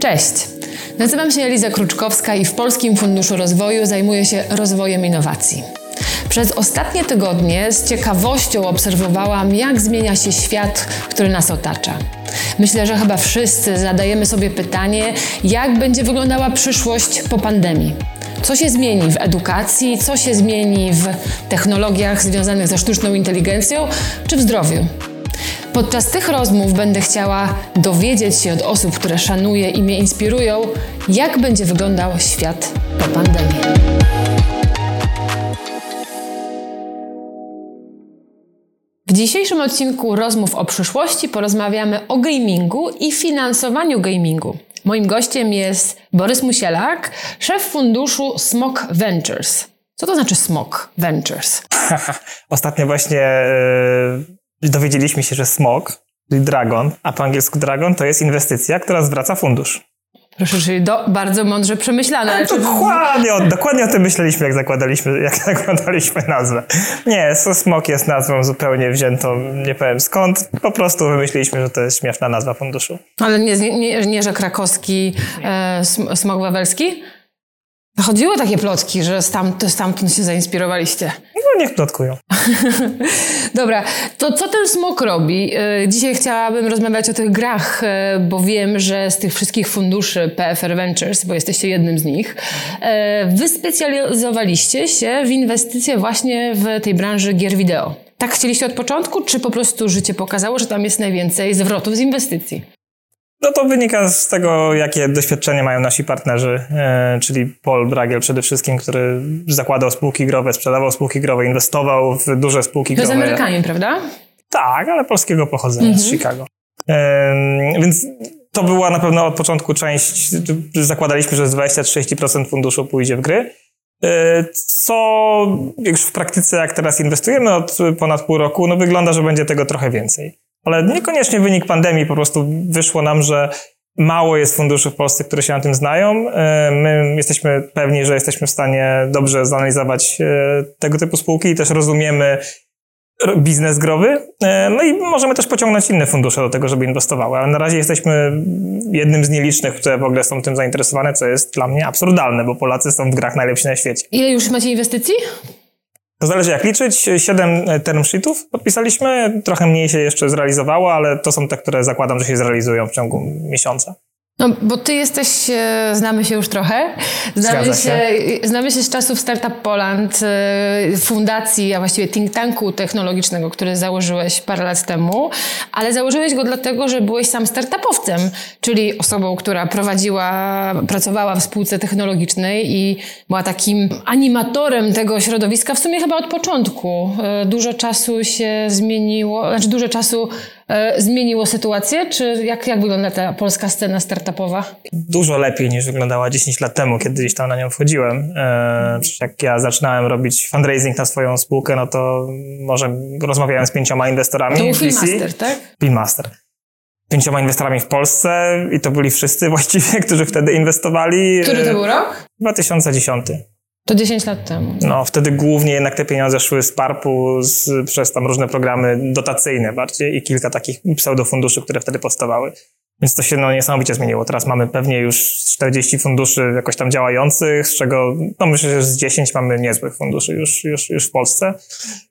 Cześć! Nazywam się Eliza Kruczkowska i w Polskim Funduszu Rozwoju zajmuję się rozwojem innowacji. Przez ostatnie tygodnie z ciekawością obserwowałam, jak zmienia się świat, który nas otacza. Myślę, że chyba wszyscy zadajemy sobie pytanie, jak będzie wyglądała przyszłość po pandemii. Co się zmieni w edukacji, co się zmieni w technologiach związanych ze sztuczną inteligencją czy w zdrowiu? Podczas tych rozmów będę chciała dowiedzieć się od osób, które szanuję i mnie inspirują, jak będzie wyglądał świat po pandemii. W dzisiejszym odcinku rozmów o przyszłości porozmawiamy o gamingu i finansowaniu gamingu. Moim gościem jest Borys Musielak, szef funduszu Smok Ventures. Co to znaczy Smok Ventures? Ostatnio właśnie yy, dowiedzieliśmy się, że smok, czyli dragon, a po angielsku dragon to jest inwestycja, która zwraca fundusz. Proszę, czyli do, bardzo mądrze przemyślane. Ale dokładnie, o, dokładnie o tym myśleliśmy, jak zakładaliśmy, jak zakładaliśmy nazwę. Nie, smok jest nazwą zupełnie wziętą, nie powiem skąd. Po prostu wymyśliliśmy, że to jest śmieszna nazwa funduszu. Ale nie, nie, nie że krakowski e, smok wawelski? Chodziły takie plotki, że stamtąd, stamtąd się zainspirowaliście. No niech plotkują. Dobra, to co ten smok robi? E, dzisiaj chciałabym rozmawiać o tych grach, e, bo wiem, że z tych wszystkich funduszy PFR Ventures, bo jesteście jednym z nich, e, wy specjalizowaliście się w inwestycje właśnie w tej branży gier wideo. Tak chcieliście od początku, czy po prostu życie pokazało, że tam jest najwięcej zwrotów z inwestycji? No to wynika z tego, jakie doświadczenie mają nasi partnerzy, e, czyli Paul Bragiel przede wszystkim, który zakładał spółki growe, sprzedawał spółki growe, inwestował w duże spółki growe. To jest Amerykanin, prawda? Tak, ale polskiego pochodzenia, mhm. z Chicago. Więc to była na pewno od początku część, zakładaliśmy, że z 20-30% funduszu pójdzie w gry. E, co już w praktyce, jak teraz inwestujemy od ponad pół roku, no wygląda, że będzie tego trochę więcej. Ale niekoniecznie wynik pandemii, po prostu wyszło nam, że mało jest funduszy w Polsce, które się na tym znają. E, my jesteśmy pewni, że jesteśmy w stanie dobrze zanalizować e, tego typu spółki i też rozumiemy biznes growy. E, no i możemy też pociągnąć inne fundusze do tego, żeby inwestowały. Ale na razie jesteśmy jednym z nielicznych, które w ogóle są tym zainteresowane, co jest dla mnie absurdalne, bo Polacy są w grach najlepsi na świecie. Ile już macie inwestycji? To zależy jak liczyć. Siedem e, term sheetów podpisaliśmy. Trochę mniej się jeszcze zrealizowało, ale to są te, które zakładam, że się zrealizują w ciągu miesiąca. No, bo ty jesteś, e, znamy się już trochę. Znamy się. się. znamy się z czasów Startup Poland, e, fundacji, a właściwie think tanku technologicznego, który założyłeś parę lat temu, ale założyłeś go dlatego, że byłeś sam startupowcem, czyli osobą, która prowadziła, pracowała w spółce technologicznej i była takim animatorem tego środowiska w sumie chyba od początku. E, dużo czasu się zmieniło, znaczy dużo czasu zmieniło sytuację? Czy jak, jak wygląda ta polska scena startupowa? Dużo lepiej niż wyglądała 10 lat temu, kiedy gdzieś tam na nią wchodziłem. E, jak ja zaczynałem robić fundraising na swoją spółkę, no to może rozmawiałem z pięcioma inwestorami. To był Filmaster, tak? Filmaster pięcioma inwestorami w Polsce i to byli wszyscy właściwie, którzy wtedy inwestowali. Który to był rok? 2010. To 10 lat temu. No, wtedy głównie jednak te pieniądze szły z PARP-u, z, przez tam różne programy dotacyjne bardziej i kilka takich pseudofunduszy, które wtedy powstawały. Więc to się no, niesamowicie zmieniło. Teraz mamy pewnie już 40 funduszy jakoś tam działających, z czego no myślę, że z 10 mamy niezłych funduszy już, już, już w Polsce.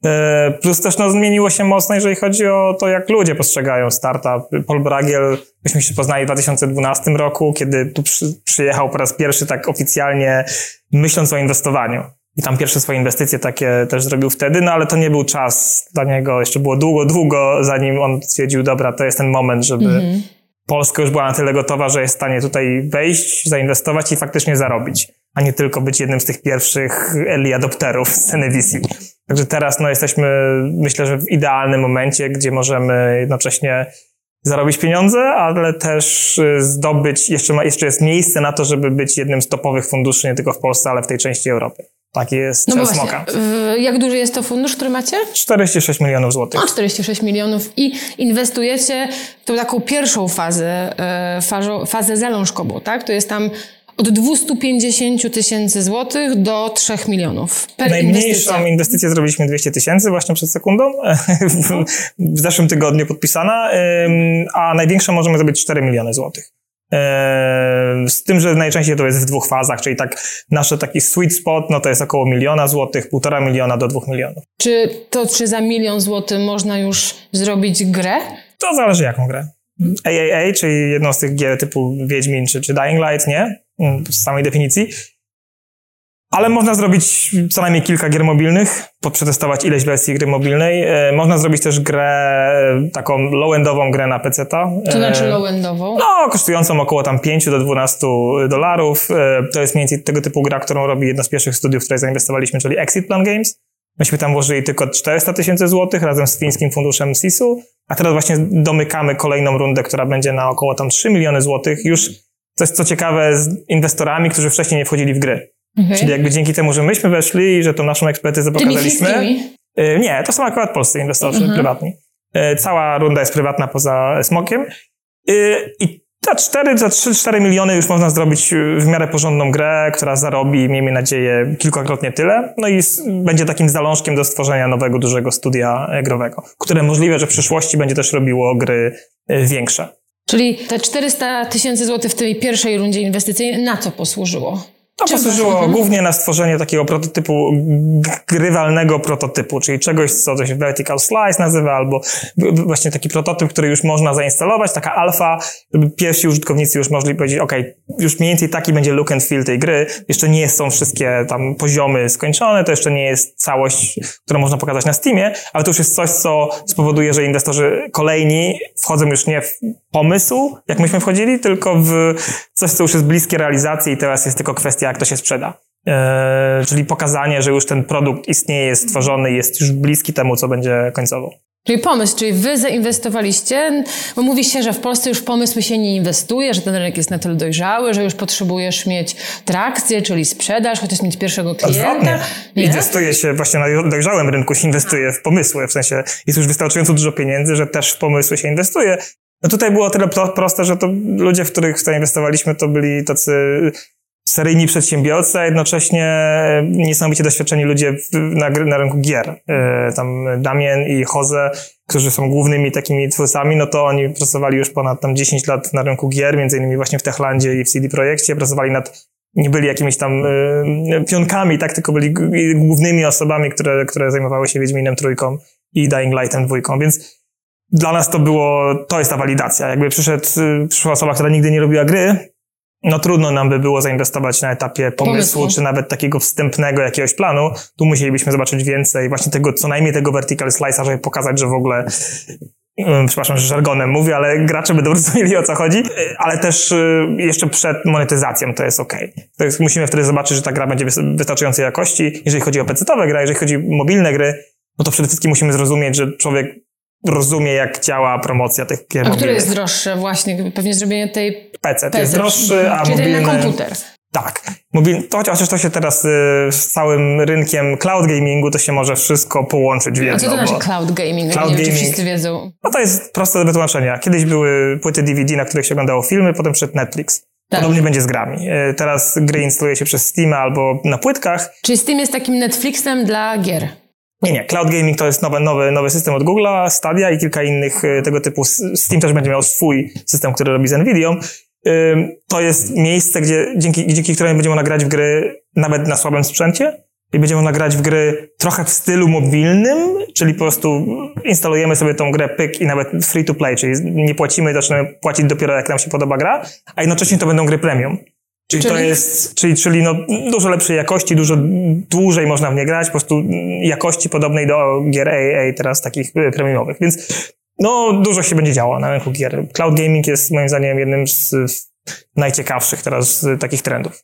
E, plus też no, zmieniło się mocno, jeżeli chodzi o to, jak ludzie postrzegają startup. Paul Bragiel, myśmy się poznali w 2012 roku, kiedy tu przy, przyjechał po raz pierwszy tak oficjalnie myśląc o inwestowaniu. I tam pierwsze swoje inwestycje takie też zrobił wtedy, no ale to nie był czas dla niego. Jeszcze było długo, długo, zanim on stwierdził, dobra, to jest ten moment, żeby mm -hmm Polska już była na tyle gotowa, że jest w stanie tutaj wejść, zainwestować i faktycznie zarobić, a nie tylko być jednym z tych pierwszych early adopterów sceny VC. Także teraz no, jesteśmy, myślę, że w idealnym momencie, gdzie możemy jednocześnie zarobić pieniądze, ale też y, zdobyć, jeszcze, ma, jeszcze jest miejsce na to, żeby być jednym z topowych funduszy nie tylko w Polsce, ale w tej części Europy. Taki jest no cel Smoka. Jak duży jest to fundusz, który macie? 46 milionów złotych. O, 46 milionów i inwestujecie w tą taką pierwszą fazę, e, fazę, fazę zalążkową, tak? To jest tam od 250 tysięcy złotych do 3 milionów. Per Najmniejszą inwestycja. inwestycję zrobiliśmy 200 tysięcy właśnie przed sekundą, w zeszłym tygodniu podpisana, a największą możemy zrobić 4 miliony złotych. Eee, z tym, że najczęściej to jest w dwóch fazach, czyli tak nasze taki sweet spot, no to jest około miliona złotych, półtora miliona do dwóch milionów. Czy to, czy za milion złotych można już zrobić grę? To zależy jaką grę. AAA, czyli jedną z tych gier typu Wiedźmin czy, czy Dying Light, nie? Mm, Z samej definicji. Ale można zrobić co najmniej kilka gier mobilnych, przetestować ileś wersji gry mobilnej. E, można zrobić też grę, e, taką low-endową grę na PC-ta. To znaczy E, low-endową? No, kosztującą około tam 5 do 12 dolarów. To jest mniej więcej tego typu gra, którą robi jedno z pierwszych studiów, w które zainwestowaliśmy, czyli Exit Plan Games. Myśmy tam włożyli tylko 400 tysięcy złotych razem z fińskim funduszem SIS-u, a teraz właśnie domykamy kolejną rundę, która będzie na około tam 3 miliony złotych. Już coś, co ciekawe, z inwestorami, którzy wcześniej nie wchodzili w gry. Okej. Czyli jakby dzięki temu, że myśmy weszli i że tą naszą ekspertyzę pokazaliśmy. Y, Nie, to są akurat polscy inwestorzy Mhm. prywatni. Y, Cała runda jest prywatna poza smokiem. Y, I za 4, za 3-4 miliony już można zrobić w miarę porządną grę, która zarobi, miejmy nadzieję, kilkakrotnie tyle. No i będzie takim zalążkiem do stworzenia nowego, dużego studia growego, które możliwe, że w przyszłości będzie też robiło gry większe. Czyli te 400 tysięcy złotych w tej pierwszej rundzie inwestycyjnej na co posłużyło? To Czym- posłużyło Mhm. głównie na stworzenie takiego prototypu, grywalnego prototypu, czyli czegoś, co to się vertical slice nazywa, albo właśnie taki prototyp, który już można zainstalować, taka alfa, żeby pierwsi użytkownicy już mogli powiedzieć, ok, już mniej więcej taki będzie look and feel tej gry, jeszcze nie są wszystkie tam poziomy skończone, to jeszcze nie jest całość, którą można pokazać na Steamie, ale to już jest coś, co spowoduje, że inwestorzy kolejni wchodzą już nie w pomysł, jak myśmy wchodzili, tylko w coś, co już jest bliskie realizacji i teraz jest tylko kwestia, jak to się sprzeda. Eee, czyli pokazanie, że już ten produkt istnieje, jest stworzony, jest już bliski temu, co będzie końcowo. Czyli pomysł, czyli wy zainwestowaliście, bo mówi się, że w Polsce już w pomysły się nie inwestuje, że ten rynek jest na tyle dojrzały, że już potrzebujesz mieć trakcję, czyli sprzedaż, chociaż mieć pierwszego klienta. Odwrotnie. Nie? Inwestuje się właśnie na dojrzałym rynku, się inwestuje w pomysły, w sensie jest już wystarczająco dużo pieniędzy, że też w pomysły się inwestuje. No tutaj było tyle pro, proste, że to ludzie, w których zainwestowaliśmy, to byli tacy seryjni przedsiębiorcy, a jednocześnie niesamowicie doświadczeni ludzie na, na rynku gier. E, Tam Damien i Jose, którzy są głównymi takimi twórcami, no to oni pracowali już ponad tam 10 lat na rynku gier, między innymi właśnie w Techlandzie i w CD Projekcie, pracowali nad nie byli jakimiś tam y, pionkami, tak, tylko byli głównymi osobami, które, które zajmowały się Wiedźminem trójką i Dying Lightem dwójką, więc dla nas to było, to jest ta walidacja. Jakby przyszedł, przyszła osoba, która nigdy nie robiła gry, no trudno nam by było zainwestować na etapie pomysłu, Pomysłu. czy nawet takiego wstępnego jakiegoś planu. Tu musielibyśmy zobaczyć więcej, właśnie tego, co najmniej tego vertical slice'a, żeby pokazać, że w ogóle Ym, Przepraszam, że żargonem mówię, ale gracze będą rozumieli o co chodzi, ale też y, jeszcze przed monetyzacją to jest ok. To jest, musimy wtedy zobaczyć, że ta gra będzie wys- wystarczającej jakości. Jeżeli chodzi o PC-owe gry, jeżeli chodzi o mobilne gry, no to przede wszystkim musimy zrozumieć, że człowiek rozumie, jak działa promocja tych gier A które jest droższe właśnie, pewnie zrobienie tej PC, to jest PC, droższy, a czyli mobilny... na komputer. Tak. Mobil... To, chociaż to się teraz y, z całym rynkiem cloud gamingu, to się może wszystko połączyć w jedno. A co to znaczy cloud gaming? Cloud nie wiem, czy gaming. wszyscy wiedzą. No to jest proste do wytłumaczenia. Kiedyś były płyty DVD, na których się oglądało filmy, potem przyszedł Netflix. Tak. Podobnie będzie z grami. Y, Teraz gry instaluje się przez Steam albo na płytkach. Czyli Steam jest takim Netflixem dla gier. Nie, nie. Cloud gaming to jest nowy, nowy, nowy system od Google'a, Stadia i kilka innych y, tego typu. Steam też będzie miał swój system, który robi z Nvidią. Ym, To jest miejsce, gdzie, dzięki, dzięki któremu będziemy mogli grać w gry nawet na słabym sprzęcie i będziemy mogli grać w gry trochę w stylu mobilnym, czyli po prostu instalujemy sobie tą grę pyk i nawet free to play, czyli nie płacimy, zaczynamy płacić dopiero jak nam się podoba gra, a jednocześnie to będą gry premium. Czyli, to Czyli? jest, czyli, czyli no, dużo lepszej jakości, dużo dłużej można w nie grać, po prostu jakości podobnej do gier AA teraz takich y, premiumowych. Więc no, dużo się będzie działo na rynku gier. Cloud gaming jest moim zdaniem jednym z, najciekawszych teraz takich trendów.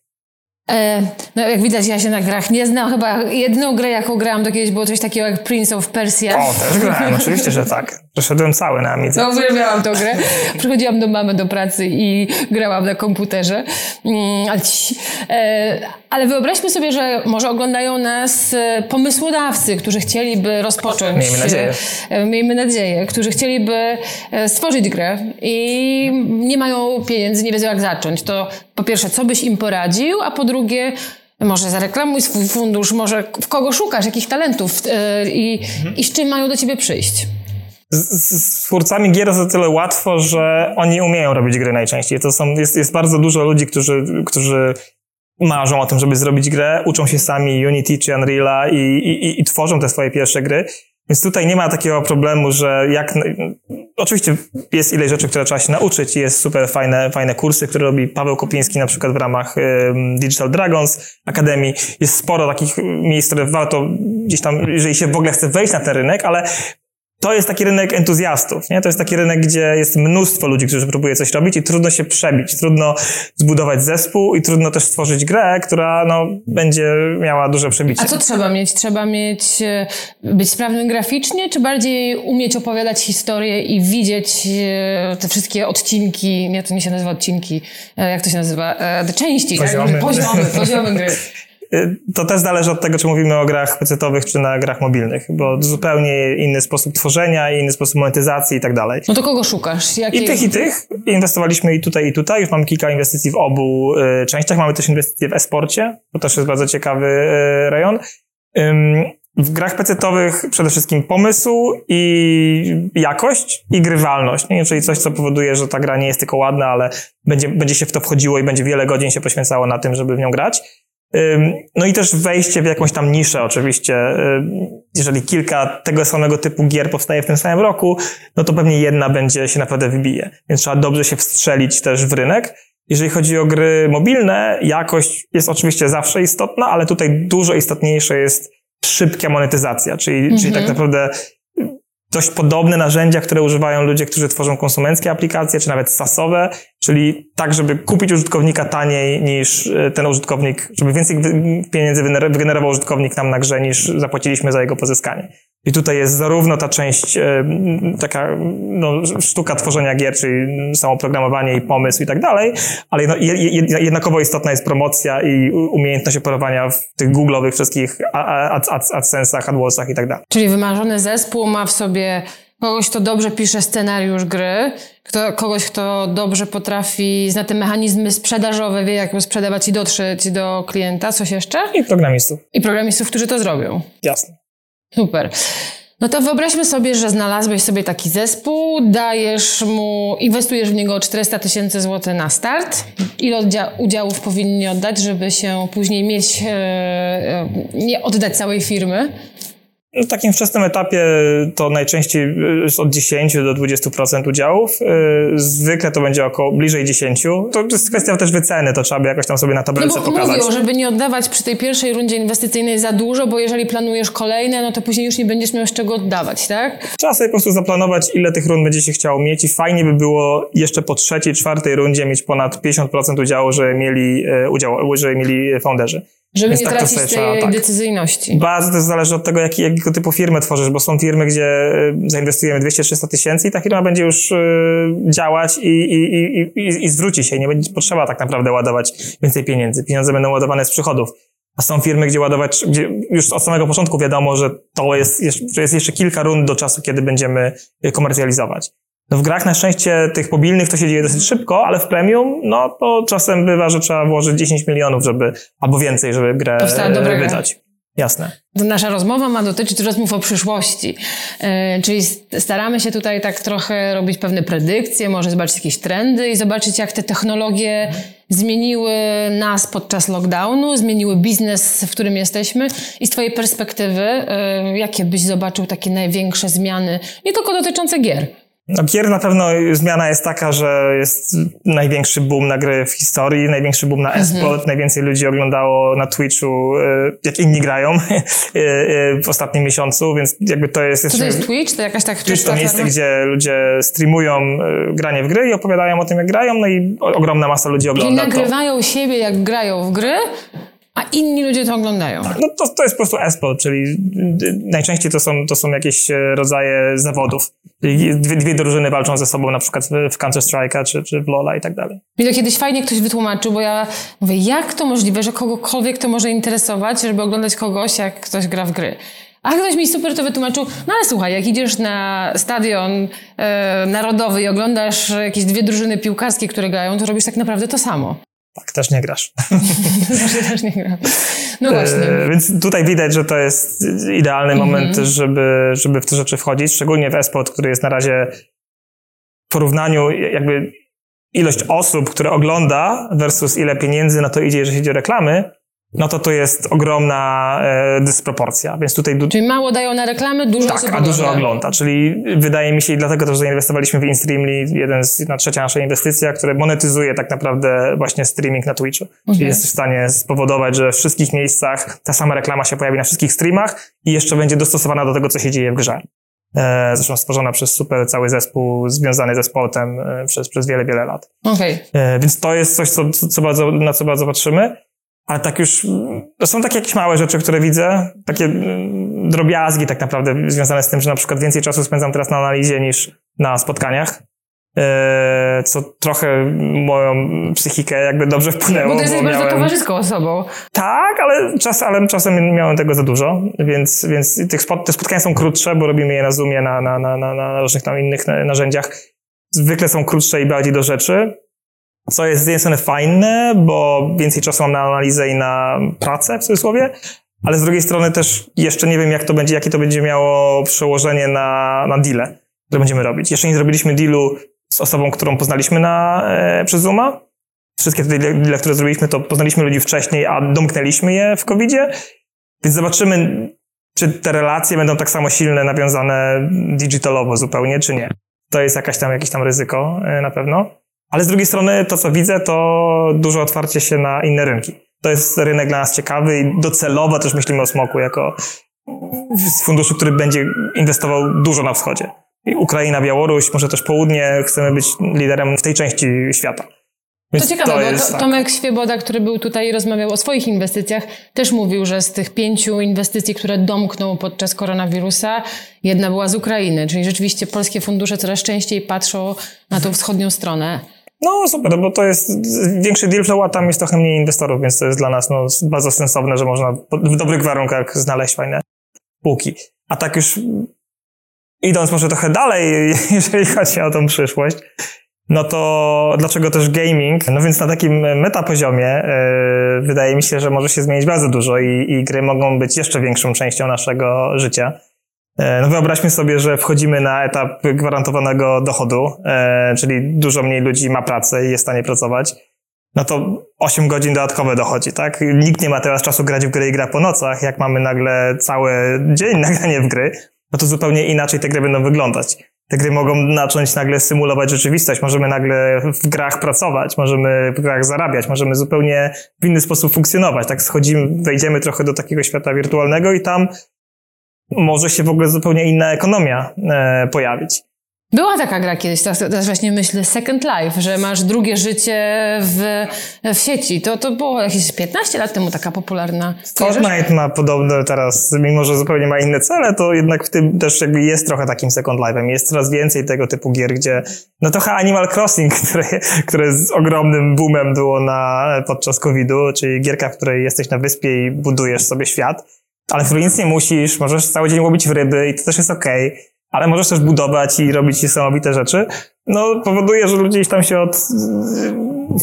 E, no jak widać, ja się na grach nie znam. Chyba jedną grę, jaką grałam, to kiedyś było coś takiego jak Prince of Persia. O, też grałem, oczywiście, że tak. Przeszedłem cały na Amidze. No, uwielbiałam tę grę. Przychodziłam do mamy do pracy i grałam na komputerze. Mm, ale e, Ale wyobraźmy sobie, że może oglądają nas e, pomysłodawcy, którzy chcieliby rozpocząć. Miejmy nadzieję. e, Miejmy nadzieję, którzy chcieliby stworzyć grę i nie mają pieniędzy, nie wiedzą jak zacząć. To po pierwsze, co byś im poradził, a po drugie, może zareklamuj swój fundusz, może w kogo szukasz, jakich talentów i, i z czym mają do ciebie przyjść. Z, z twórcami gier jest o tyle łatwo, że oni umieją robić gry najczęściej. To są, jest, jest bardzo dużo ludzi, którzy, którzy marzą o tym, żeby zrobić grę, uczą się sami Unity czy Unreal'a i, i, i tworzą te swoje pierwsze gry. Więc tutaj nie ma takiego problemu, że jak. Oczywiście jest ileś rzeczy, które trzeba się nauczyć i jest super fajne, fajne kursy, które robi Paweł Kopiński na przykład w ramach Digital Dragons Akademii. Jest sporo takich miejsc, które warto gdzieś tam, jeżeli się w ogóle chce wejść na ten rynek, ale to jest taki rynek entuzjastów, nie? To jest taki rynek, gdzie jest mnóstwo ludzi, którzy próbuje coś robić i trudno się przebić, trudno zbudować zespół i trudno też stworzyć grę, która no, będzie miała duże przebicie. A co trzeba mieć? Trzeba mieć, e, być sprawnym graficznie, czy bardziej umieć opowiadać historię i widzieć e, te wszystkie odcinki, nie, to nie się nazywa odcinki, e, jak to się nazywa, te części, poziomy, tak? poziomy, poziomy gry. Y, to też zależy od tego, czy mówimy o grach pecetowych, czy na grach mobilnych, bo zupełnie inny sposób tworzenia, inny sposób monetyzacji i tak dalej. No to kogo szukasz? Jakie... I tych, i tych. Inwestowaliśmy i tutaj, i tutaj. Już mamy kilka inwestycji w obu y, częściach. Mamy też inwestycje w e-sporcie, to też jest bardzo ciekawy y, rejon. W grach pecetowych przede wszystkim pomysł i jakość i grywalność, nie? czyli coś, co powoduje, że ta gra nie jest tylko ładna, ale będzie, będzie się w to wchodziło i będzie wiele godzin się poświęcało na tym, żeby w nią grać. No i też wejście w jakąś tam niszę oczywiście. Jeżeli kilka tego samego typu gier powstaje w tym samym roku, no to pewnie jedna będzie się naprawdę wybije. Więc trzeba dobrze się wstrzelić też w rynek. Jeżeli chodzi o gry mobilne, jakość jest oczywiście zawsze istotna, ale tutaj dużo istotniejsze jest szybka monetyzacja, czyli, mhm. czyli tak mhm. naprawdę dość podobne narzędzia, które używają ludzie, którzy tworzą konsumenckie aplikacje, czy nawet SaaSowe, czyli tak, żeby kupić użytkownika taniej niż e, ten użytkownik, żeby więcej pieniędzy wygenerował użytkownik nam na grze niż zapłaciliśmy za jego pozyskanie. I tutaj jest zarówno ta część e, taka no, sztuka tworzenia gier, czyli samo programowanie i pomysł i tak dalej, ale jednakowo istotna jest promocja i umiejętność operowania w tych googlowych wszystkich AdSense'ach, AdWordsach i tak dalej. Czyli wymarzony zespół ma w sobie kogoś, kto dobrze pisze scenariusz gry, kto, kogoś, kto dobrze potrafi, zna te mechanizmy sprzedażowe, wie jak sprzedawać i dotrzeć do klienta, coś jeszcze? I programistów. I programistów, którzy to zrobią. Jasne. Super. No to wyobraźmy sobie, że znalazłeś sobie taki zespół, dajesz mu, inwestujesz w niego 400 tysięcy złotych na start. Ile udziałów powinni oddać, żeby się później mieć, e, e, nie oddać całej firmy? W takim wczesnym etapie to najczęściej jest od 10 do 20% udziałów. Y, zwykle to będzie około bliżej 10. To jest kwestia też wyceny, to trzeba by jakoś tam sobie na tabelce no bo pokazać. Żeby nie oddawać przy tej pierwszej rundzie inwestycyjnej za dużo, bo jeżeli planujesz kolejne, no to później już nie będziesz miał z czego oddawać, tak? Trzeba sobie po prostu zaplanować, ile tych rund będzie się chciało mieć i fajnie by było jeszcze po trzeciej, czwartej rundzie mieć ponad 50% udziału, że mieli e, udział, że mieli founderzy. Żeby Więc nie tak tracić tej tak. decyzyjności. Bardzo też zależy od tego, jaki, jakiego typu firmę tworzysz, bo są firmy, gdzie e, zainwestujemy 200-300 tysięcy i ta firma będzie już y, działać i, i, i, i, i zwróci się. Nie będzie potrzeba tak naprawdę ładować więcej pieniędzy. Pieniądze będą ładowane z przychodów. A są firmy, gdzie ładować, gdzie już od samego początku wiadomo, że to jest, że jest jeszcze kilka rund do czasu, kiedy będziemy komercjalizować. No w grach na szczęście tych mobilnych to się dzieje dosyć szybko, ale w premium, no to czasem bywa, że trzeba włożyć 10 milionów, żeby, albo więcej, żeby grę dobra wydać. Jasne. Nasza rozmowa ma dotyczyć rozmów o przyszłości. Yy, czyli staramy się tutaj tak trochę robić pewne predykcje, może zobaczyć jakieś trendy i zobaczyć, jak te technologie zmieniły nas podczas lockdownu, zmieniły biznes, w którym jesteśmy i z Twojej perspektywy, yy, jakie byś zobaczył takie największe zmiany, nie tylko dotyczące gier? No, gier na pewno zmiana jest taka, że jest największy boom na gry w historii, największy boom na mhm. esport, najwięcej ludzi oglądało na Twitchu, e, jak inni grają e, e, w ostatnim miesiącu, więc jakby to jest... Co to jest Twitch? To jakaś tak... Twitch to miejsce, gdzie ludzie streamują granie w gry i opowiadają o tym, jak grają, no i ogromna masa ludzi ogląda Czyli nagrywają to. siebie, jak grają w gry, a inni ludzie to oglądają. Tak, no to, to jest po prostu esport, czyli najczęściej to są, to są jakieś rodzaje zawodów. Dwie, dwie drużyny walczą ze sobą na przykład w Counter-Strike'a czy, czy w LoL'a i tak dalej. Mi to kiedyś fajnie ktoś wytłumaczył, bo ja mówię, jak to możliwe, że kogokolwiek to może interesować, żeby oglądać kogoś, jak ktoś gra w gry. A ktoś mi super to wytłumaczył, no ale słuchaj, jak idziesz na stadion e, narodowy i oglądasz jakieś dwie drużyny piłkarskie, które grają, to robisz tak naprawdę to samo. Tak, też nie grasz. Też, też nie gram. No właśnie. E, Więc tutaj widać, że to jest idealny moment, żeby, żeby w te rzeczy wchodzić, szczególnie w esport, który jest na razie w porównaniu jakby ilość osób, które ogląda versus ile pieniędzy na to idzie, jeżeli chodzi o reklamy, no to to jest ogromna e, dysproporcja. Więc tutaj du- Czyli mało dają na reklamy, dużo osób tak, a dużo ogląda. ogląda. Czyli wydaje mi się i dlatego też zainwestowaliśmy w InStreamly, jeden z, jedna trzecia nasza inwestycja, która monetyzuje tak naprawdę właśnie streaming na Twitchu. Czyli jest w stanie spowodować, że w wszystkich miejscach ta sama reklama się pojawi na wszystkich streamach i jeszcze będzie dostosowana do tego, co się dzieje w grze. E, zresztą stworzona przez super cały zespół związany ze sportem e, przez, przez wiele, wiele lat. Okej. E, Więc to jest coś, co, co bardzo, na co bardzo patrzymy. Ale tak już, mm, to są takie jakieś małe rzeczy, które widzę, takie mm, drobiazgi tak naprawdę związane z tym, że na przykład więcej czasu spędzam teraz na analizie niż na spotkaniach, e, co trochę moją psychikę jakby dobrze wpłynęło. Bo ty jesteś bo bardzo miałem- towarzyską osobą. tak, ale, czas, ale czasem miałem tego za dużo, więc, więc tych spot, te spotkania są krótsze, bo robimy je na Zoomie, na, na, na, na, różnych tam innych na- narzędziach. Zwykle są krótsze i bardziej do rzeczy, co jest z jednej strony fajne, bo więcej czasu mam na analizę i na pracę, w cudzysłowie, ale z drugiej strony też jeszcze nie wiem, jak to będzie, jakie to będzie miało przełożenie na, na deale, które będziemy robić. Jeszcze nie zrobiliśmy dealu z osobą, którą poznaliśmy na, e, przez Zooma, wszystkie te deale, które zrobiliśmy, to poznaliśmy ludzi wcześniej, a domknęliśmy je w COVID-zie. Więc zobaczymy, czy te relacje będą tak samo silne, nawiązane digitalowo zupełnie, czy nie. To jest jakaś tam, jakieś tam ryzyko e, na pewno. Ale z drugiej strony to, co widzę, to duże otwarcie się na inne rynki. To jest rynek dla nas ciekawy i docelowo też myślimy o smoku jako z funduszu, który będzie inwestował dużo na wschodzie. I Ukraina, Białoruś, może też południe. Chcemy być liderem w tej części świata. To Więc ciekawe, bo jest to, tak. Tomek Świeboda, który był tutaj i rozmawiał o swoich inwestycjach, też mówił, że z tych pięciu inwestycji, które domknął podczas koronawirusa, jedna była z Ukrainy. Czyli rzeczywiście polskie fundusze coraz częściej patrzą na tą wschodnią stronę. No super, bo to jest większy deal flow, a tam jest trochę mniej inwestorów, więc to jest dla nas no, bardzo sensowne, że można w dobrych warunkach znaleźć fajne półki. A tak już idąc może trochę dalej, jeżeli chodzi o tą przyszłość, no to dlaczego też gaming? No więc na takim metapoziomie yy, wydaje mi się, że może się zmienić bardzo dużo i, i gry mogą być jeszcze większą częścią naszego życia. E, No wyobraźmy sobie, że wchodzimy na etap gwarantowanego dochodu, e, czyli dużo mniej ludzi ma pracę i jest w stanie pracować. No to 8 godzin dodatkowe dochodzi, tak? Nikt nie ma teraz czasu grać w gry i gra po nocach. Jak mamy nagle cały dzień na granie w gry, no to zupełnie inaczej te gry będą wyglądać. Te gry mogą zacząć nagle symulować rzeczywistość. Możemy nagle w grach pracować, możemy w grach zarabiać, możemy zupełnie w inny sposób funkcjonować. Tak schodzimy, wejdziemy trochę do takiego świata wirtualnego i tam może się w ogóle zupełnie inna ekonomia e, pojawić. Była taka gra kiedyś, teraz, teraz właśnie myślę, Second Life, że masz drugie życie w, w sieci. To, to było jakieś 15 lat temu taka popularna. Fortnite ma podobno teraz, mimo że zupełnie ma inne cele, to jednak w tym też jakby jest trochę takim Second Life'em. Jest coraz więcej tego typu gier, gdzie no trochę Animal Crossing, które, które z ogromnym boomem było na, podczas COVID-u, czyli gierka, w której jesteś na wyspie i budujesz sobie świat, ale w nic nie musisz, możesz cały dzień łowić w ryby i to też jest okej, ale możesz też budować i robić niesamowite rzeczy, no powoduje, że ludzie gdzieś tam się od,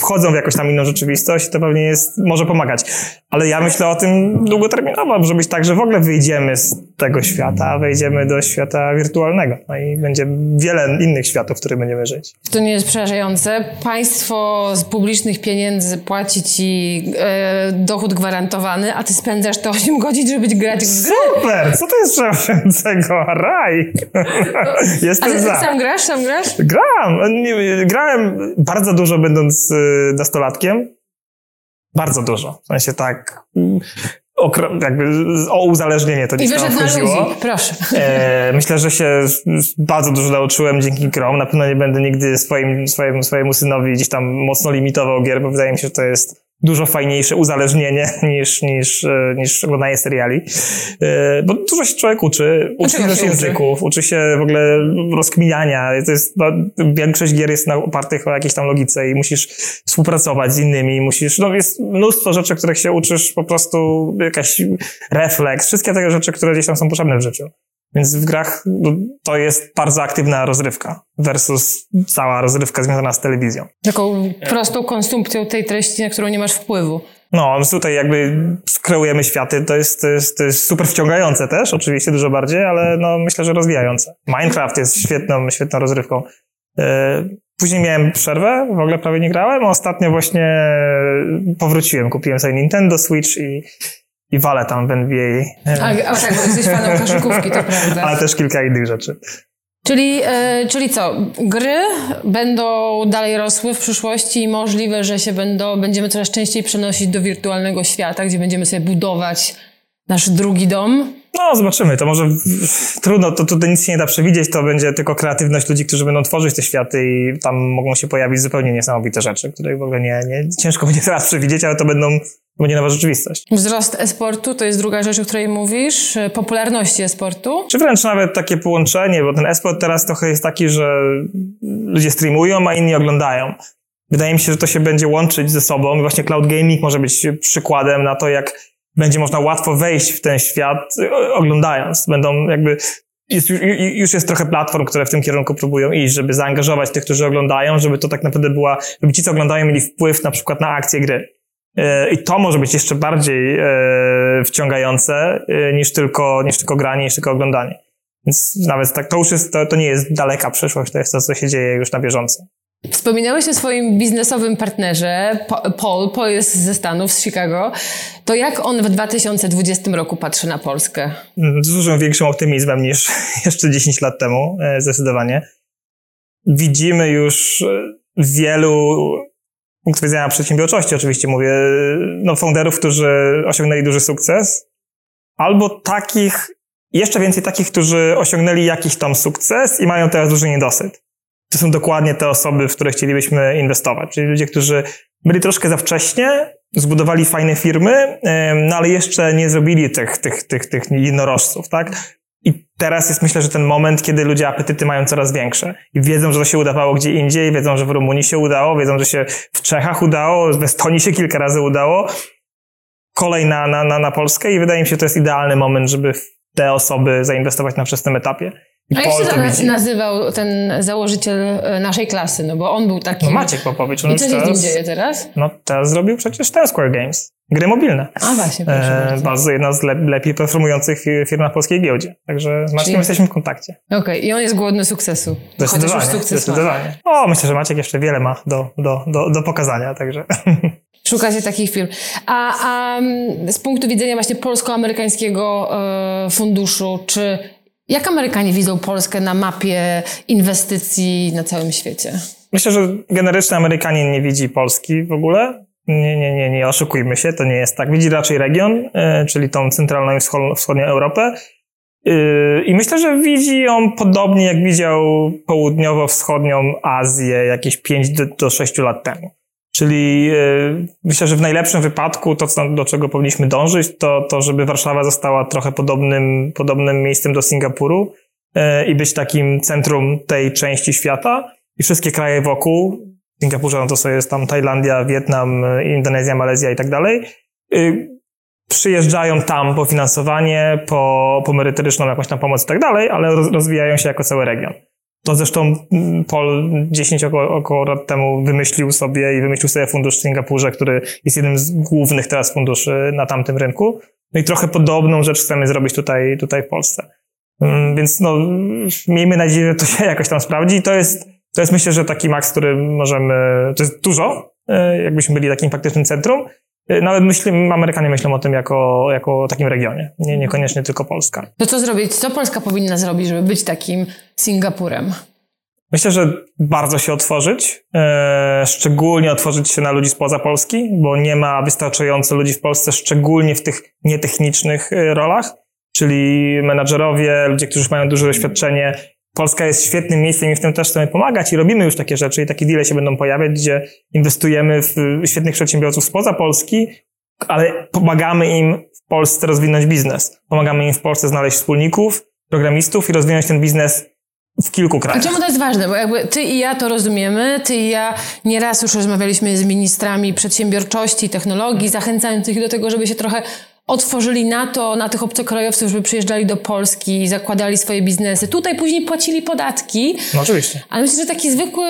wchodzą w jakąś tam inną rzeczywistość i to pewnie jest, może pomagać. Ale ja myślę o tym długoterminowo, może być tak, że w ogóle wyjdziemy z tego świata, wejdziemy do świata wirtualnego. No i będzie wiele innych światów, w których będziemy żyć. To nie jest przerażające. Państwo z publicznych pieniędzy płaci ci e, dochód gwarantowany, a ty spędzasz te 8 godzin, żeby grać w grę. Super! Co to jest przerażającego? Raj! A Jestem ty za. sam grasz, sam grasz? Grałem. Nie, grałem bardzo dużo będąc y, nastolatkiem. Bardzo dużo. W sensie tak mm, jakby o uzależnienie to I gdzieś tam chodziło. ludzi. Proszę. E, myślę, że się bardzo dużo nauczyłem dzięki grom. Na pewno nie będę nigdy swoim, swojemu, swojemu synowi gdzieś tam mocno limitował gier, bo wydaje mi się, że to jest dużo fajniejsze uzależnienie niż, niż, e, niż oglądanie seriali. E, Bo dużo się człowiek uczy. Uczy się też języków, uczy się w ogóle rozkminiania. To jest, no, większość gier jest na, opartych o jakiejś tam logice i musisz współpracować z innymi, musisz, no jest mnóstwo rzeczy, których się uczysz, po prostu jakaś refleks, wszystkie te rzeczy, które gdzieś tam są potrzebne w życiu. Więc w grach no, to jest bardzo aktywna rozrywka versus cała rozrywka związana z telewizją. Taką prostą konsumpcją tej treści, na którą nie masz wpływu. No, tutaj jakby skreujemy światy, to jest, to, jest, to jest super wciągające też, oczywiście dużo bardziej, ale no myślę, że rozwijające. Minecraft jest świetną, świetną rozrywką. E, później miałem przerwę, w ogóle prawie nie grałem, a ostatnio właśnie powróciłem, kupiłem sobie Nintendo Switch i, i walę tam w NBA. A, a tak, bo jesteś fanem koszykówki, to prawda. Ale też kilka innych rzeczy. Czyli, e, czyli co, gry będą dalej rosły w przyszłości i możliwe, że się będą, będziemy coraz częściej przenosić do wirtualnego świata, gdzie będziemy sobie budować nasz drugi dom? No, zobaczymy. To może trudno, to tutaj nic się nie da przewidzieć, to będzie tylko kreatywność ludzi, którzy będą tworzyć te światy i tam mogą się pojawić zupełnie niesamowite rzeczy, które w ogóle nie, nie ciężko będzie teraz przewidzieć, ale to będą to będzie nowa rzeczywistość. Wzrost e-sportu to jest druga rzecz, o której mówisz. Popularności e-sportu. Czy wręcz nawet takie połączenie, bo ten e-sport teraz trochę jest taki, że ludzie streamują, a inni oglądają. Wydaje mi się, że to się będzie łączyć ze sobą. Właśnie cloud gaming może być przykładem na to, jak będzie można łatwo wejść w ten świat oglądając. Będą jakby jest, już jest trochę platform, które w tym kierunku próbują iść, żeby zaangażować tych, którzy oglądają, żeby to tak naprawdę była, żeby ci, co oglądają, mieli wpływ na przykład na akcję gry. E, I to może być jeszcze bardziej e, wciągające e, niż tylko, niż tylko granie, niż tylko oglądanie. Więc nawet tak, to już jest, to, to nie jest daleka przyszłość, to jest to, co się dzieje już na bieżąco. Wspominałeś o swoim biznesowym partnerze, Paul, Paul jest ze Stanów, z Chicago. To jak on w 2020 roku patrzy na Polskę? Z dużo większym optymizmem niż jeszcze 10 lat temu, zdecydowanie. Widzimy już wielu punkt widzenia przedsiębiorczości oczywiście mówię, no founderów, którzy osiągnęli duży sukces, albo takich, jeszcze więcej takich, którzy osiągnęli jakiś tam sukces i mają teraz duży niedosyt. To są dokładnie te osoby, w które chcielibyśmy inwestować, czyli ludzie, którzy byli troszkę za wcześnie, zbudowali fajne firmy, no ale jeszcze nie zrobili tych, tych, tych, tych jednorożców, tak? Teraz jest myślę, że ten moment, kiedy ludzie apetyty mają coraz większe i wiedzą, że to się udawało gdzie indziej, wiedzą, że w Rumunii się udało, wiedzą, że się w Czechach udało, w Estonii się kilka razy udało. Kolej na, na, na, na Polskę i wydaje mi się, że to jest idealny moment, żeby w te osoby zainwestować na wczesnym etapie. I A jak się to nazywał ten założyciel e, naszej klasy? No bo on był taki... No Maciek Popowicz. I co się z nim dzieje teraz? No teraz zrobił przecież ten Square Games. Gry mobilne. A właśnie, proszę e, bardzo. Jedna z le lepiej performujących firm na polskiej giełdzie. Także z Maciekiem Czyli... jesteśmy w kontakcie. Okej, okay. i on jest głodny sukcesu. Zdecydowanie, sukces zdecydowanie. O, myślę, że Maciek jeszcze wiele ma do, do, do, do pokazania, także... Szukacie takich firm. A, a z punktu widzenia właśnie polsko-amerykańskiego e, funduszu, czy jak Amerykanie widzą Polskę na mapie inwestycji na całym świecie? Myślę, że generycznie Amerykanin nie widzi Polski w ogóle. Nie, nie, nie, nie oszukujmy się, to nie jest tak. Widzi raczej region, e, czyli tą centralną i wschodnią Europę. E, I myślę, że widzi ją podobnie jak widział południowo-wschodnią Azję jakieś 5 do, do 6 lat temu. Czyli yy, myślę, że w najlepszym wypadku to, do czego powinniśmy dążyć, to, to żeby Warszawa została trochę podobnym, podobnym miejscem do Singapuru yy, i być takim centrum tej części świata i wszystkie kraje wokół, Singapurze no to sobie jest tam Tajlandia, Wietnam, Indonezja, Malezja i tak dalej, yy, przyjeżdżają tam po finansowanie, po, po merytoryczną jakąś tam pomoc i tak dalej, ale rozwijają się jako cały region. To zresztą mm, Paul 10 około, około lat temu wymyślił sobie i wymyślił sobie fundusz w Singapurze, który jest jednym z głównych teraz funduszy na tamtym rynku. No i trochę podobną rzecz chcemy zrobić tutaj, tutaj w Polsce. Mm, więc no, miejmy nadzieję, że to się jakoś tam sprawdzi. To jest, to jest myślę, że taki maks, który możemy, to jest dużo, e, jakbyśmy byli takim faktycznym centrum, nawet myślimy, Amerykanie myślą o tym jako, jako takim regionie, nie, niekoniecznie tylko Polska. To co zrobić? Co Polska powinna zrobić, żeby być takim Singapurem? Myślę, że bardzo się otworzyć, e, szczególnie otworzyć się na ludzi spoza Polski, bo nie ma wystarczająco ludzi w Polsce, szczególnie w tych nietechnicznych e, rolach, czyli menadżerowie, ludzie, którzy mają duże doświadczenie, Polska jest świetnym miejscem i w tym też chcemy pomagać i robimy już takie rzeczy i takie deale się będą pojawiać, gdzie inwestujemy w świetnych przedsiębiorców spoza Polski, ale pomagamy im w Polsce rozwinąć biznes. Pomagamy im w Polsce znaleźć wspólników, programistów i rozwinąć ten biznes w kilku krajach. A czemu to jest ważne? Bo jakby ty i ja to rozumiemy, ty i ja nieraz już rozmawialiśmy z ministrami przedsiębiorczości, technologii, zachęcając ich do tego, żeby się trochę otworzyli na to, na tych obcokrajowców, żeby przyjeżdżali do Polski, zakładali swoje biznesy. Tutaj później płacili podatki. No oczywiście. Ale myślę, że taki zwykły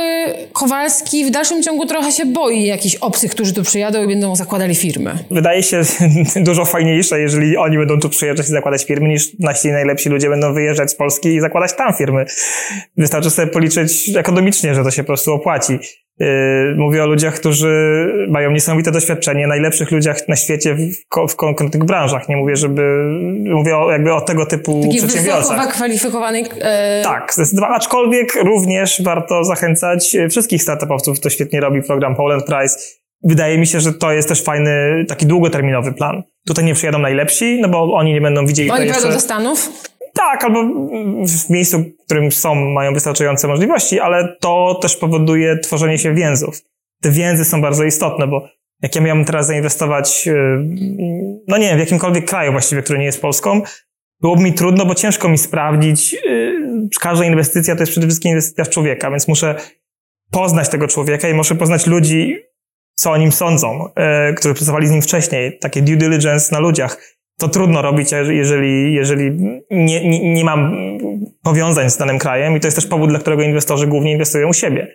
Kowalski w dalszym ciągu trochę się boi jakichś obcych, którzy tu przyjadą i będą zakładali firmy. Wydaje się dużo fajniejsze, jeżeli oni będą tu przyjeżdżać i zakładać firmy, niż nasi najlepsi ludzie będą wyjeżdżać z Polski i zakładać tam firmy. Wystarczy sobie policzyć ekonomicznie, że to się po prostu opłaci. Yy, mówię o ludziach, którzy mają niesamowite doświadczenie, najlepszych ludziach na świecie w, w konkretnych branżach. Nie mówię, żeby, mówię o, jakby o tego typu Taki przedsiębiorcach. wysoko wykwalifikowanych... E... Tak, zdecydowanie. Aczkolwiek również warto zachęcać wszystkich startupowców, to świetnie robi program Poland Prize. Wydaje mi się, że to jest też fajny, taki długoterminowy plan. Tutaj nie przyjadą najlepsi, no bo oni nie będą widzieli... Oni jeszcze... do Stanów? Tak, albo w miejscu, w którym są, mają wystarczające możliwości, ale to też powoduje tworzenie się więzów. Te więzy są bardzo istotne, bo jak ja miałbym teraz zainwestować, no nie wiem, w jakimkolwiek kraju właściwie, który nie jest Polską, byłoby mi trudno, bo ciężko mi sprawdzić. Każda inwestycja to jest przede wszystkim inwestycja w człowieka, więc muszę poznać tego człowieka i muszę poznać ludzi, co o nim sądzą, którzy pracowali z nim wcześniej. Takie due diligence na ludziach to trudno robić, jeżeli, jeżeli nie, nie, nie mam powiązań z danym krajem i to jest też powód, dla którego inwestorzy głównie inwestują u siebie.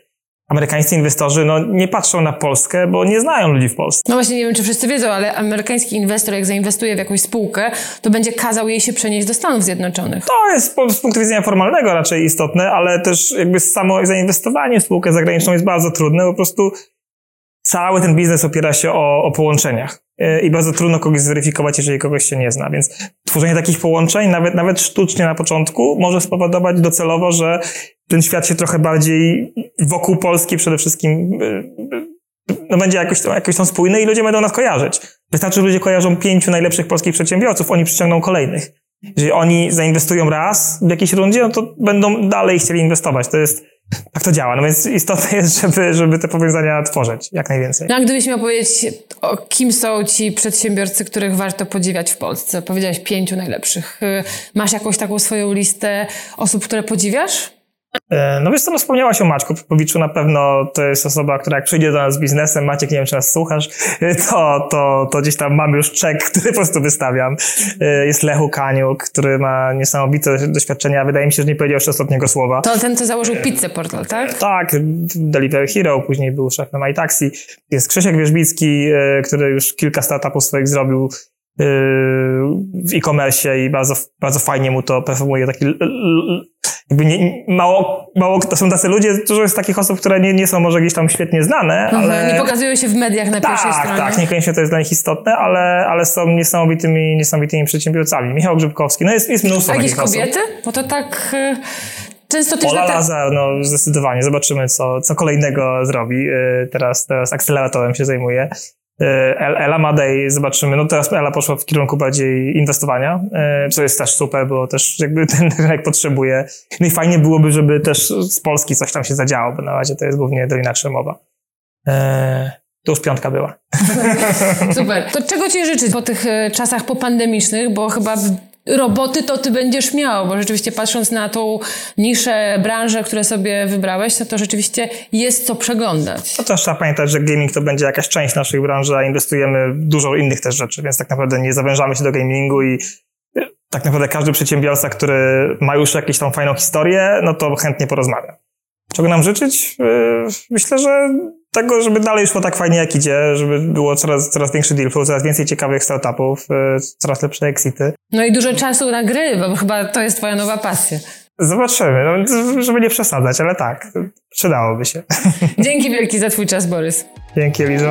Amerykańscy inwestorzy no, nie patrzą na Polskę, bo nie znają ludzi w Polsce. No właśnie, nie wiem, czy wszyscy wiedzą, ale amerykański inwestor, jak zainwestuje w jakąś spółkę, to będzie kazał jej się przenieść do Stanów Zjednoczonych. To jest z punktu widzenia formalnego raczej istotne, ale też jakby samo zainwestowanie w spółkę zagraniczną jest bardzo trudne. Po prostu cały ten biznes opiera się o, o połączeniach i bardzo trudno kogoś zweryfikować, jeżeli kogoś się nie zna. Więc tworzenie takich połączeń, nawet, nawet sztucznie na początku, może spowodować docelowo, że ten świat się trochę bardziej wokół Polski przede wszystkim no będzie jakoś, jakoś tam spójny i ludzie będą nas kojarzyć. Wystarczy, że ludzie kojarzą pięciu najlepszych polskich przedsiębiorców, oni przyciągną kolejnych. Jeżeli oni zainwestują raz w jakiejś rundzie, no to będą dalej chcieli inwestować. To jest tak to działa. No więc istotne jest, żeby, żeby te powiązania tworzyć jak najwięcej. No a gdybyś miał powiedzieć, o kim są ci przedsiębiorcy, których warto podziwiać w Polsce? Powiedziałeś pięciu najlepszych. Masz jakąś taką swoją listę osób, które podziwiasz? No wiesz co, no wspomniałaś o Maćku Popowiczu, na pewno to jest osoba, która jak przyjdzie do nas z biznesem, Maciek, nie wiem czy nas słuchasz, to, to, to gdzieś tam mamy już czek, który po prostu wystawiam. Jest Lechu Kaniuk, który ma niesamowite doświadczenia, wydaje mi się, że nie powiedział jeszcze ostatniego słowa. To ten, co założył pizzę portal, tak? Tak, Delivery Hero, później był szefem iTaxi. Jest Krzysiek Wierzbicki, który już kilka startupów swoich zrobił w e-commerce i bardzo, bardzo fajnie mu to performuje. Taki jakby nie, mało, mało, to są tacy ludzie, dużo jest takich osób, które nie, nie są może gdzieś tam świetnie znane, Mhm, ale... Nie pokazują się w mediach na tak, pierwszej stronie. Tak, niekoniecznie to jest dla nich istotne, ale, ale są niesamowitymi, niesamowitymi przedsiębiorcami. Michał Grzybkowski, no jest, jest mnóstwo A jakieś kobiety? osób. Bo to tak... y, Często też Ola lata... Lazar, no zdecydowanie. Zobaczymy, co, co kolejnego zrobi. Y, Teraz, teraz akceleratorem się zajmuje. El- Ela Madej, zobaczymy. No teraz Ela poszła w kierunku bardziej inwestowania, y, co jest też super, bo też jakby ten rynek potrzebuje. No i fajnie byłoby, żeby też z Polski coś tam się zadziało, bo na razie to jest głównie Dolina Krzemowa. Y, To już piątka była. Super. To czego ci życzyć po tych e, czasach popandemicznych, bo chyba roboty to ty będziesz miał, bo rzeczywiście patrząc na tą niszę, branżę, które sobie wybrałeś, to to rzeczywiście jest co przeglądać. To też trzeba pamiętać, że gaming to będzie jakaś część naszej branży, a inwestujemy w dużo innych też rzeczy, więc tak naprawdę nie zawężamy się do gamingu i y, tak naprawdę każdy przedsiębiorca, który ma już jakąś tą fajną historię, no to chętnie porozmawia. Czego nam życzyć? Yy, Myślę, że tego, żeby dalej szło tak fajnie jak idzie, żeby było coraz, coraz większy deal flow, coraz więcej ciekawych startupów, yy, coraz lepsze exity. No i dużo czasu na gry, bo chyba to jest twoja nowa pasja. Zobaczymy, no, żeby nie przesadzać, ale tak, przydałoby się. Dzięki wielki za twój czas, Borys. Dzięki, Elizo.